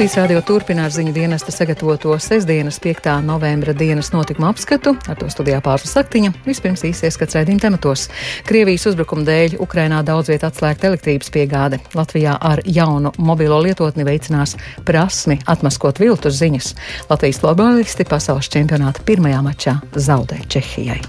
Latvijas rādio turpina ar ziņu dienesta sagatavoto sestdienas 5. novembra dienas notikuma apskatu. Ar to studijā pārslas saktiņa. Vispirms īsi ieskats raidījuma tematos. Krievijas uzbrukuma dēļ Ukrainā daudz viet atslēgta elektrības piegāde. Latvijā ar jaunu mobilo lietotni veicinās prasmi atmaskot viltus ziņas. Latvijas globālisti pasaules čempionāta pirmajā mačā zaudē Čehijai.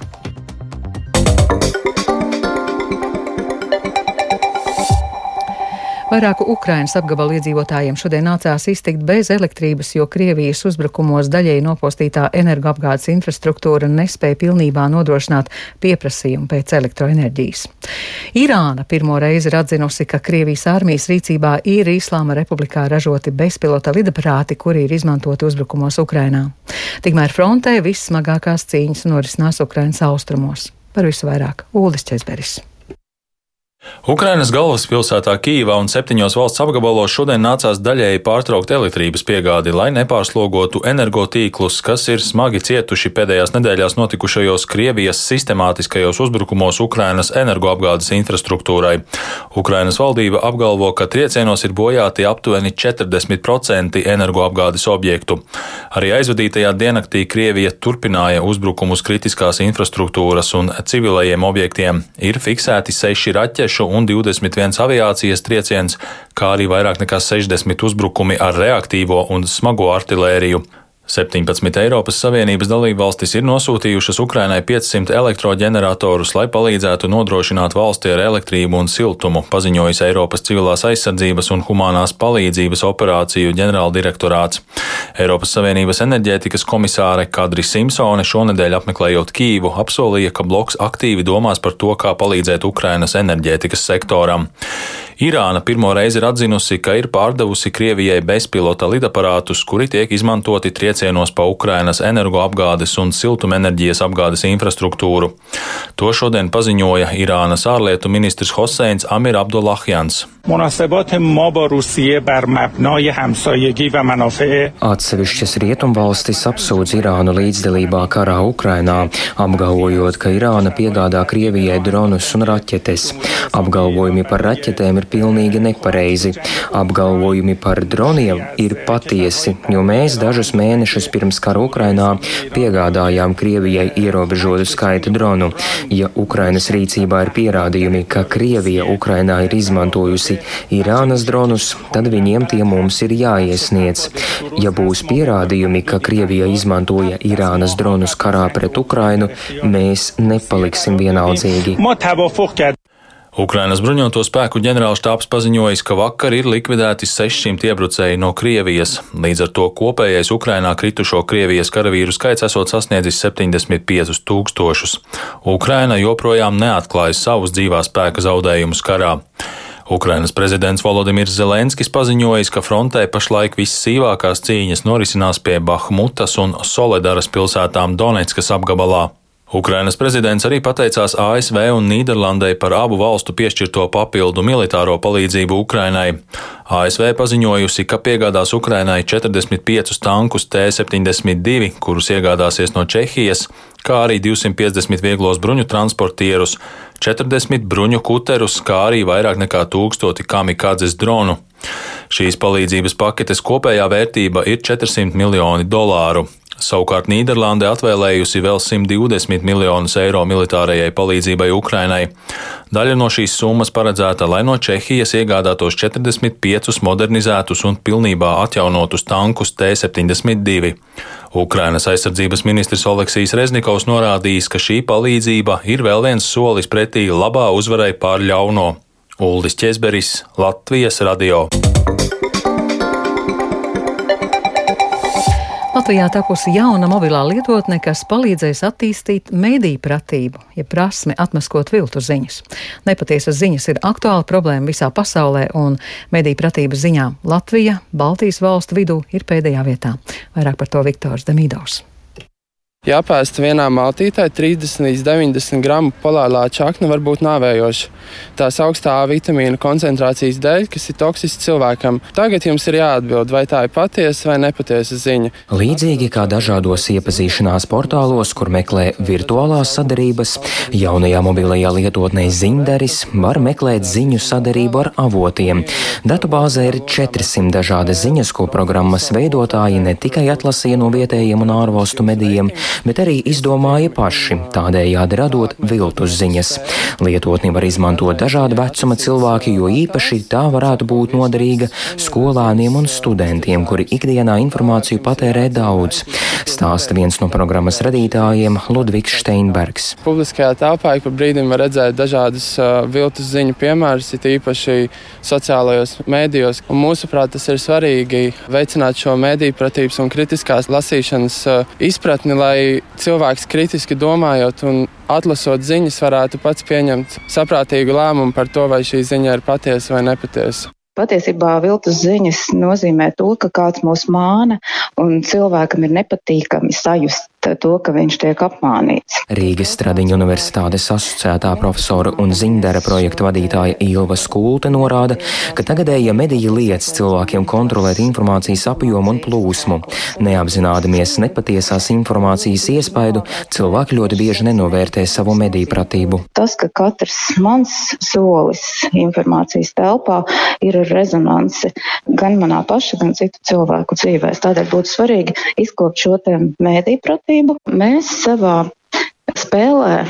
Vairāku Ukrainas apgabalu iedzīvotājiem šodien nācās iztikt bez elektrības, jo Krievijas uzbrukumos daļēji nopostītā energoapgādes infrastruktūra nespēja pilnībā nodrošināt pieprasījumu pēc elektroenerģijas. Irāna pirmo reizi ir atzinusi, ka Krievijas armijas rīcībā ir Īslāma republikā ražoti bezpilota lidaparāti, kuri ir izmantoti uzbrukumos Ukrainā. Tikmēr frontē vissmagākās cīņas norisinās Ukrainas austrumos. Par visu vairāk Uldis Česberis. Ukrainas galvaspilsētā Kīvā un septiņos valsts apgabalos šodien nācās daļēji pārtraukt elektrības piegādi, lai nepārslogotu energotīklus, kas ir smagi cietuši pēdējās nedēļās notikušajos Krievijas sistemātiskajos uzbrukumos Ukrainas energoapgādes infrastruktūrai. Ukrainas valdība apgalvo, ka triecienos ir bojāti aptuveni 40% energoapgādes objektu. Arī aizvadītajā diennaktī Krievija turpināja uzbrukumus kritiskās infrastruktūras un civilajiem objektiem. Ir fiksēti seši raķeši raķešu un 21 aviācijas trieciens, kā arī vairāk nekā 60 uzbrukumi ar reaktīvo un smago artilēriju. 17 Eiropas Savienības dalībvalstis ir nosūtījušas Ukrainai 500 elektroģeneratorus, lai palīdzētu nodrošināt valsti ar elektrību un siltumu, paziņojis Eiropas civilās aizsardzības un humanās palīdzības operāciju ģenerāldirektorāts. Eiropas Savienības enerģētikas komisāre Kadri Simpsone šonedēļ apmeklējot Kīvu apsolīja, ka bloks aktīvi domās par to, kā palīdzēt Ukrainas enerģētikas sektoram. Irāna pirmo reizi ir atzinusi, ka ir pārdevusi Krievijai bezpilota lidaparātus, kuri tiek izmantoti triecienos pa Ukrainas energoapgādes un siltumenerģijas apgādes infrastruktūru. To šodien paziņoja Irānas ārlietu ministrs Hoseins Amir Abdullahjans. Atsevišķas rietumvalstis apsūdz Irānu līdzdalībā karā Ukrainā, apgalvojot, ka Irāna piegādā Krievijai dronus un raķetes. Apgalvojumi par raķetēm ir pilnīgi nepareizi. Apgalvojumi par droniem ir patiesi, jo mēs dažus mēnešus pirms kara Ukrainā piegādājām Krievijai ierobežotu skaitu dronu. Ja Ukrainas rīcībā ir pierādījumi, ka Krievija Ukrainā ir izmantojusi Irānas dronus, tad viņiem tie mums ir jāiesniedz. Ja būs pierādījumi, ka Krievija izmantoja Irānas dronus karā pret Ukrainu, mēs nepaliksim vienaldzīgi. Ukrainas bruņoto spēku ģenerālštāps paziņojis, ka vakar ir likvidēti 600 iebrucēji no Krievijas. Līdz ar to kopējais Ukrainā kritušo Krievijas karavīru skaits esot sasniedzis 75 tūkstošus. Ukraina joprojām neatklājas savus dzīvā spēka zaudējumus karā. Ukrainas prezidents Volodimirs Zelenskis paziņojis, ka frontē pašlaik vissīvākās cīņas norisinās pie Bahmutas un Soledaras pilsētām Donetskas apgabalā. Ukrainas prezidents arī pateicās ASV un Nīderlandē par abu valstu piešķirto papildu militāro palīdzību Ukrainai. ASV paziņojusi, ka piegādās Ukrainai 45 tankus T-72, kurus iegādāsies no Čehijas, kā arī 250 vieglos bruņu transportierus, 40 bruņu kuterus, kā arī vairāk nekā tūkstoti kamikadzes dronu. Šīs palīdzības paketes kopējā vērtība ir 400 miljoni dolāru. Savukārt Nīderlande atvēlējusi vēl 120 miljonus eiro militārajai palīdzībai Ukrainai. Daļa no šīs summas paredzēta, lai no Čehijas iegādātos 45 modernizētus un pilnībā atjaunotus tankus T-72. Ukrainas aizsardzības ministrs Oleksijs Reznikovs norādījis, ka šī palīdzība ir vēl viens solis pretī labā uzvarai pār ļauno. Uldis Česberis, Latvijas radio. Latvijā tapusi jauna mobilā lietotne, kas palīdzēs attīstīt mediju pratību, ja prasmi atmaskot viltu ziņas. Nepatiesas ziņas ir aktuāla problēma visā pasaulē, un mediju pratības ziņā Latvija Baltijas valstu vidū ir pēdējā vietā. Vairāk par to Viktors Demīdovs. Jāpēst vienā maltītē 30 līdz 90 gramu polārlā čakna var būt nāvējoša. Tās augstā vitamīnu koncentrācijas dēļ, kas ir toksiski cilvēkam. Tagad jums ir jāatbild, vai tā ir patiesa vai nepatiesa ziņa. Līdzīgi kā dažādos iepazīšanās portālos, kur meklē virtuālās sadarības, jaunajā mobilajā lietotnē Zinderis var meklēt ziņu sadarību ar avotiem. Datubāzē ir 400 dažādas ziņas, ko programmas veidotāji ne tikai atlasīja no vietējiem un ārvalstu medijiem, bet arī izdomāja paši, tādējādi radot viltus ziņas. Lietotni var izmantot dažāda vecuma cilvēki, jo īpaši tā varētu būt noderīga skolēniem un studentiem, kuri ikdienā informāciju patērē daudz. Stāsta viens no programmas radītājiem Ludvigs Steinbergs. Publiskajā telpā ik pa brīdim var redzēt dažādus uh, viltus ziņu piemērus, it īpaši sociālajos mēdījos. Un mūsuprāt, tas ir svarīgi veicināt šo mēdīju pratības un kritiskās lasīšanas izpratni, lai lai cilvēks kritiski domājot un atlasot ziņas, varētu pats pieņemt saprātīgu lēmumu par to, vai šī ziņa ir patiesa vai nepatiesa. Patiesībā viltus ziņas nozīmē to, ka kāds mūs māna un cilvēkam ir nepatīkami sajust to, ka viņš tiek apmānīts. Rīgas Stradiņa universitātes asociētā profesora un ziņdara projekta vadītāja Ilva Skulte norāda, ka tagadējie mediji liec cilvēkiem kontrolēt informācijas apjomu un plūsmu. Neapzinādamies nepatiesās informācijas iespaidu, cilvēki ļoti bieži nenovērtē savu mediju pratību. Tas, ka katrs mans solis informācijas telpā ir ar rezonanci gan manā paša, gan citu cilvēku dzīvēs. Tādēļ būtu svarīgi izkopt šo mēdīju pratību kārtību. Mēs savā spēlē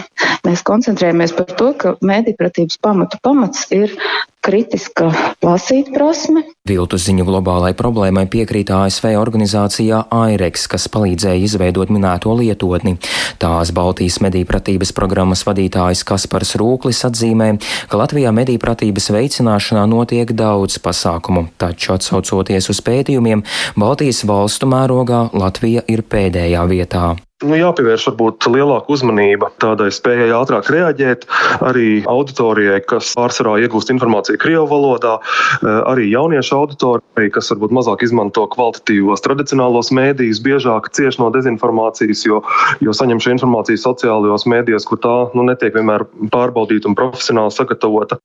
mēs koncentrējamies par to, ka mēdīpratības pamatu pamats ir kritiska lasīt prasme. Viltu ziņu globālai problēmai piekrīt ASV organizācijā AIREX, kas palīdzēja izveidot minēto lietotni. Tās Baltijas medīpratības programmas vadītājs Kaspars Rūklis atzīmē, ka Latvijā medīpratības veicināšanā notiek daudz pasākumu, taču atsaucoties uz pētījumiem, Baltijas valstu mērogā Latvija ir pēdējā vietā. Nu, jāpievērš varbūt lielāka uzmanība tādai spējai ātrāk reaģēt arī auditorijai, kas pārsvarā iegūst informāciju Krievu valodā, eh, arī jauniešu auditorijai, kas varbūt mazāk izmanto kvalitatīvos tradicionālos mēdījus, biežāk cieš no dezinformācijas, jo, jo saņem šo informāciju sociālajos mēdījos, kur tā nu, netiek vienmēr pārbaudīta un profesionāli sagatavota.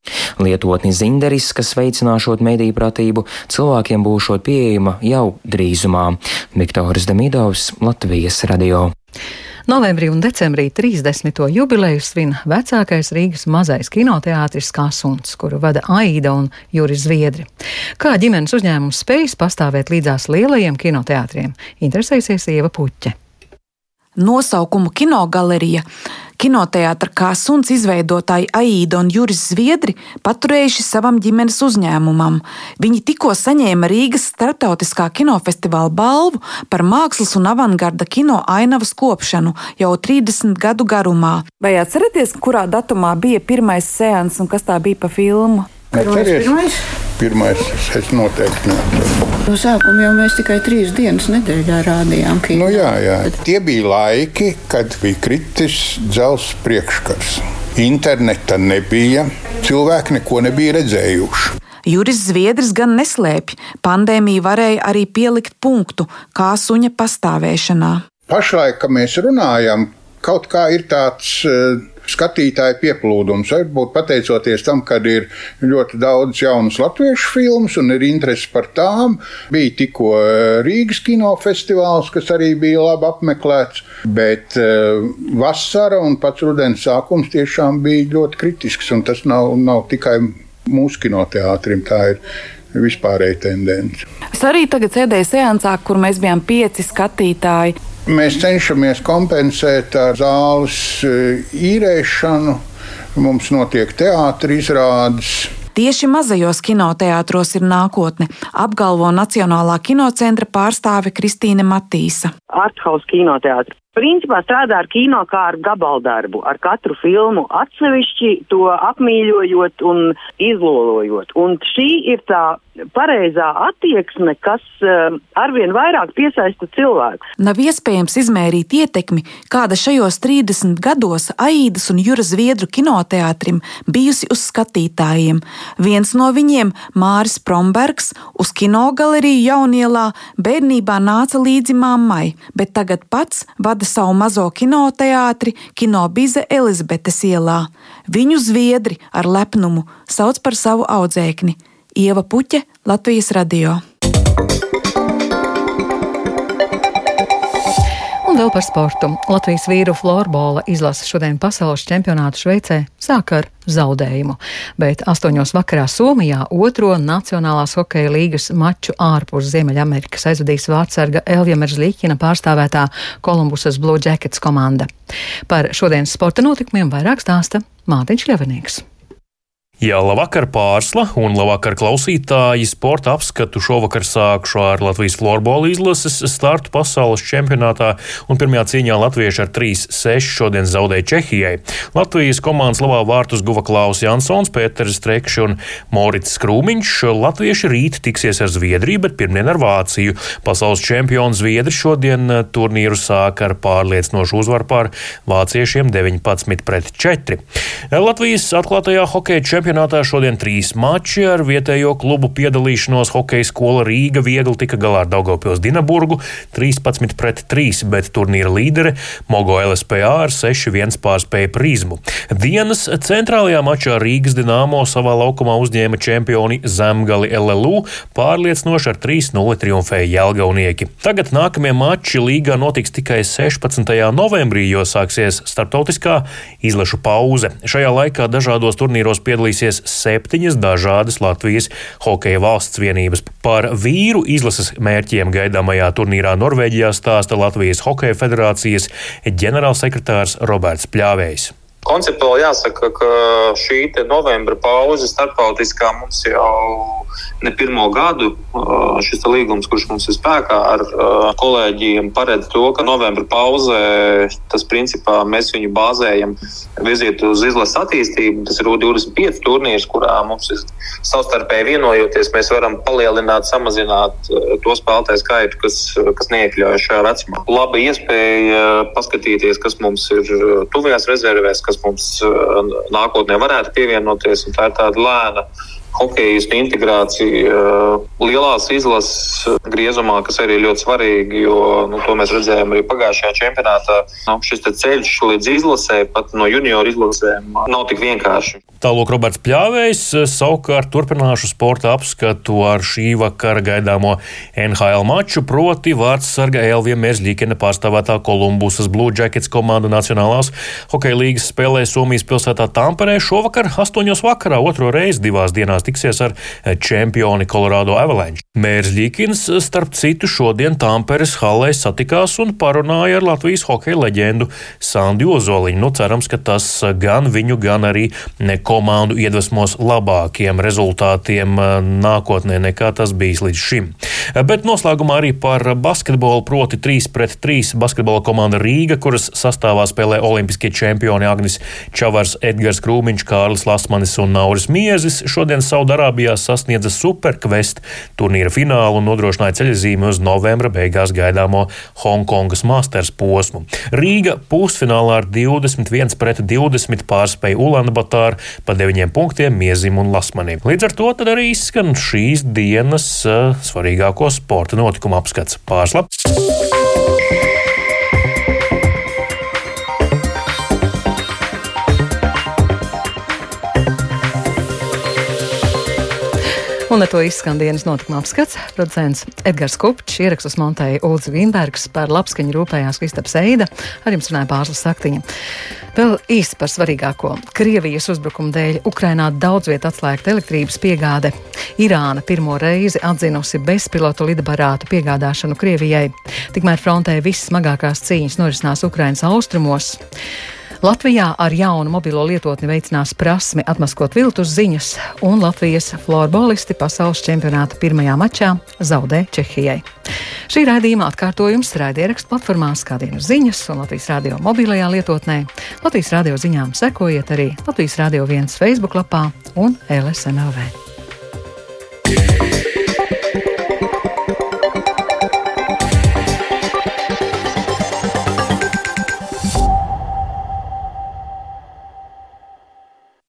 Lietotni Zinderis, kas veicināšot mediju pratību, cilvēkiem būšot pieejama jau drīzumā. Viktors Demidovs, Latvijas radio. Novembrī un decembrī 30. jubileju svin vecākais Rīgas mazais kinoteātris Kasuns, kuru vada Aida un Juris Zviedri. Kā ģimenes uzņēmums spējas pastāvēt līdzās lielajiem kinoteātriem, interesēsies Ieva Puķe. Nosaukumu kinogalerija Kinoteātra kā suns izveidotāji Aida un Juris Zviedri paturējuši savam ģimenes uzņēmumam. Viņi tikko saņēma Rīgas starptautiskā kinofestivāla balvu par mākslas un avangarda kino ainavas kopšanu jau 30 gadu garumā. Vai atceraties, kurā datumā bija pirmais seans un kas tā bija pa filmu? Pirmais? Pirmais es noteikti neatceros. No sākuma jau mēs tikai trīs dienas nedēļā rādījām kino. Nu, jā, jā. Tie bija laiki, kad bija kritis dzelzs priekškars. Interneta nebija, cilvēki neko nebija redzējuši. Juris Zviedris gan neslēpj, pandēmija varēja arī pielikt punktu kā suņa pastāvēšanā. Pašlaik, kad mēs runājam, kaut kā ir tāds uh, skatītāju pieplūdums. Varbūt pateicoties tam, ka ir ļoti daudz jaunas latviešu filmas un ir interesi par tām. Bija tikko eh, Rīgas kinofestivāls, kas arī bija labi apmeklēts, bet uh, vasara un pats rudens sākums tiešām bija ļoti kritisks. Tas nav, nav tikai mūsu kinoteātrim, tā ir vispārēja tendence. Es arī tagad sēdēju seansā, kur mēs bijām pieci skatītāji. Mēs cenšamies kompensēt ar zāles e, īrēšanu. Mums notiek teātris izrādes. Tieši mazajos kinoteātros ir nākotne, apgalvo Nacionālā kinocentra pārstāve Kristīne Matīsa. Arthaus kinoteātris principā strādā ar kino kā ar gabaldarbu, ar katru filmu atsevišķi, to apmīļojot un izlolojot. Un šī ir tā pareizā attieksme, kas uh, arvien vairāk piesaista cilvēku. Nav iespējams izmērīt ietekmi, kāda šajos 30 gados Aīdas un Jūras Zviedru kinoteātrim bijusi uz skatītājiem. Viens no viņiem, Māris Prombergs, uz kinogaleriju Jaunielā bērnībā nāca līdzi mammai, bet tagad pats vada savu mazo kinoteātri Kinobize Elizabetes ielā. Viņu zviedri ar lepnumu sauc par savu audzēkni Ieva Puķe, Latvijas radio. Un vēl par sportu. Latvijas vīru florbola izlase šodien pasaules čempionātu Šveicē sāk ar zaudējumu, bet astoņos vakarā Somijā otro Nacionālās hokeja līgas maču ārpus Ziemeļamerikas aizvadīs vārdsarga Elja Merzlīkina pārstāvētā Kolumbusas Blue Jackets komanda. Par šodienas sporta notikumiem vairāk stāsta Mātiņš Ļavinieks. Jā, labvakar pārsla un labvakar klausītāji. Sporta apskatu šovakar sākšu ar Latvijas florbola izlases startu pasaules čempionātā, pirmajā cīņā latvieši ar 3-6 šodien zaudēja Čehijai. Latvijas komandas labā vārtus guva Klaus Jansons, Pēters Strekšs un Morits Krūmiņš. Latvieši rīt tiksies ar Zviedriju, bet pirmdien ar Vāciju. Pasaules čempions Zviedri šodien eh, turnīru sāk ar pārliecinošu uzvaru pār vāciešiem 19 pret 4. Latvijas atklātajā hokeja čempionātā čempionātā šodien trīs mači ar vietējo klubu piedalīšanos. Hokeja skola Rīga viegli tika galā ar Daugopils Dinaburgu 13 pret 3, bet turnīra līdere Mogo LSPA ar 6-1 pārspēja prizmu. Dienas centrālajā mačā Rīgas Dienāmo savā laukumā uzņēma čempioni Zemgali LLU, pārliecinoši ar 3-0 triumfēja Jelgaunieki. Tagad nākamie mači līgā notiks tikai 16. novembrī, jo sāksies starptautiskā izlašu pauze. Šajā laikā dažādos turnīros piedalīs piedalīsies septiņas dažādas Latvijas hokeja valsts vienības. Par vīru izlases mērķiem gaidāmajā turnīrā Norvēģijā stāsta Latvijas Hokeja federācijas ģenerālsekretārs Roberts Pļāvējs. Konceptuāli jāsaka, ka šī novembra pauze starptautiskā mums jau ne pirmo gadu. Šis līgums, kurš mums ir spēkā ar kolēģiem, paredz to, ka novembra pauzē tas principā mēs viņu bāzējam virziet uz izlases attīstību. Tas ir U25 turnīrs, kurā mums ir savstarpēji vienojoties, mēs varam palielināt, samazināt to spēlētāju skaitu, kas, kas neiekļaujas šajā vecumā. Laba iespēja paskatīties, kas mums ir tuvajās rezervēs, kas mums nākotnē varētu pievienoties. Tā ir tāda lēna hokeistu integrācija uh, lielās izlases uh, griezumā, kas arī ļoti svarīgi, jo nu, to mēs redzējām arī pagājušajā čempionātā. Nu, šis ceļš līdz izlasē, pat no junioru izlasēm, nav tik vienkārši. Tālāk Roberts Pļāvējs savukārt turpināšu sporta apskatu ar šī vakara gaidāmo NHL maču, proti vārds sarga Elvija Mērzļīkena pārstāvētā Kolumbusas Blue Jackets komanda Nacionālās hokeja līgas spēlē Somijas pilsētā Tamperē šovakar astoņos vakarā otro reizi divās dienās tiksies ar čempioni Colorado Avalanche. Mērs Ļikins, starp citu, šodien Tāmperes halē satikās un parunāja ar Latvijas hokeja leģendu Sandu Ozoliņu. Nu, cerams, ka tas gan viņu, gan arī komandu iedvesmos labākiem rezultātiem nākotnē nekā tas bijis līdz šim. Bet noslēgumā arī par basketbolu, proti 3 pret 3 basketbola komanda Rīga, kuras sastāvā spēlē olimpiskie čempioni Agnis Čavars, Edgars Krūmiņš, Kārlis Lasmanis un Nauris Miezis. Šodien Saudarābijā sasniedza Superquest turnīra finālu un nodrošināja ceļzīmi uz novembra beigās gaidāmo Hongkongas Masters posmu. Rīga pusfinālā ar 21 pret 20 pārspēja Ulanbatāru pa 9 punktiem Miezim un Lasmanim. Līdz ar to arī izskan šīs dienas uh, svarīgāko sporta notikumu apskats pārslap. Un ar to izskan dienas notikuma apskats. Producents Edgars Kupčs, ierakstus montēja Ulds Vīnbergs, par labskaņu rūpējās Kristaps Eida, ar jums runāja Pārslas Saktiņa. Vēl īsti par svarīgāko. Krievijas uzbrukuma dēļ Ukrainā daudz viet atslēgta elektrības piegāde. Irāna pirmo reizi atzinusi bezpilotu lidaparātu piegādāšanu Krievijai. Tikmēr frontē vissmagākās cīņas norisinās Ukrainas austrumos. Latvijā ar jaunu mobilo lietotni veicinās prasmi atmaskot viltus ziņas, un Latvijas florbolisti pasaules čempionāta pirmajā mačā zaudē Čehijai. Šī raidījuma atkārtojums raidierakstu platformās kā dienas ziņas un Latvijas radio mobilajā lietotnē. Latvijas radio ziņām sekojiet arī Latvijas radio viens Facebook lapā un LSMLV.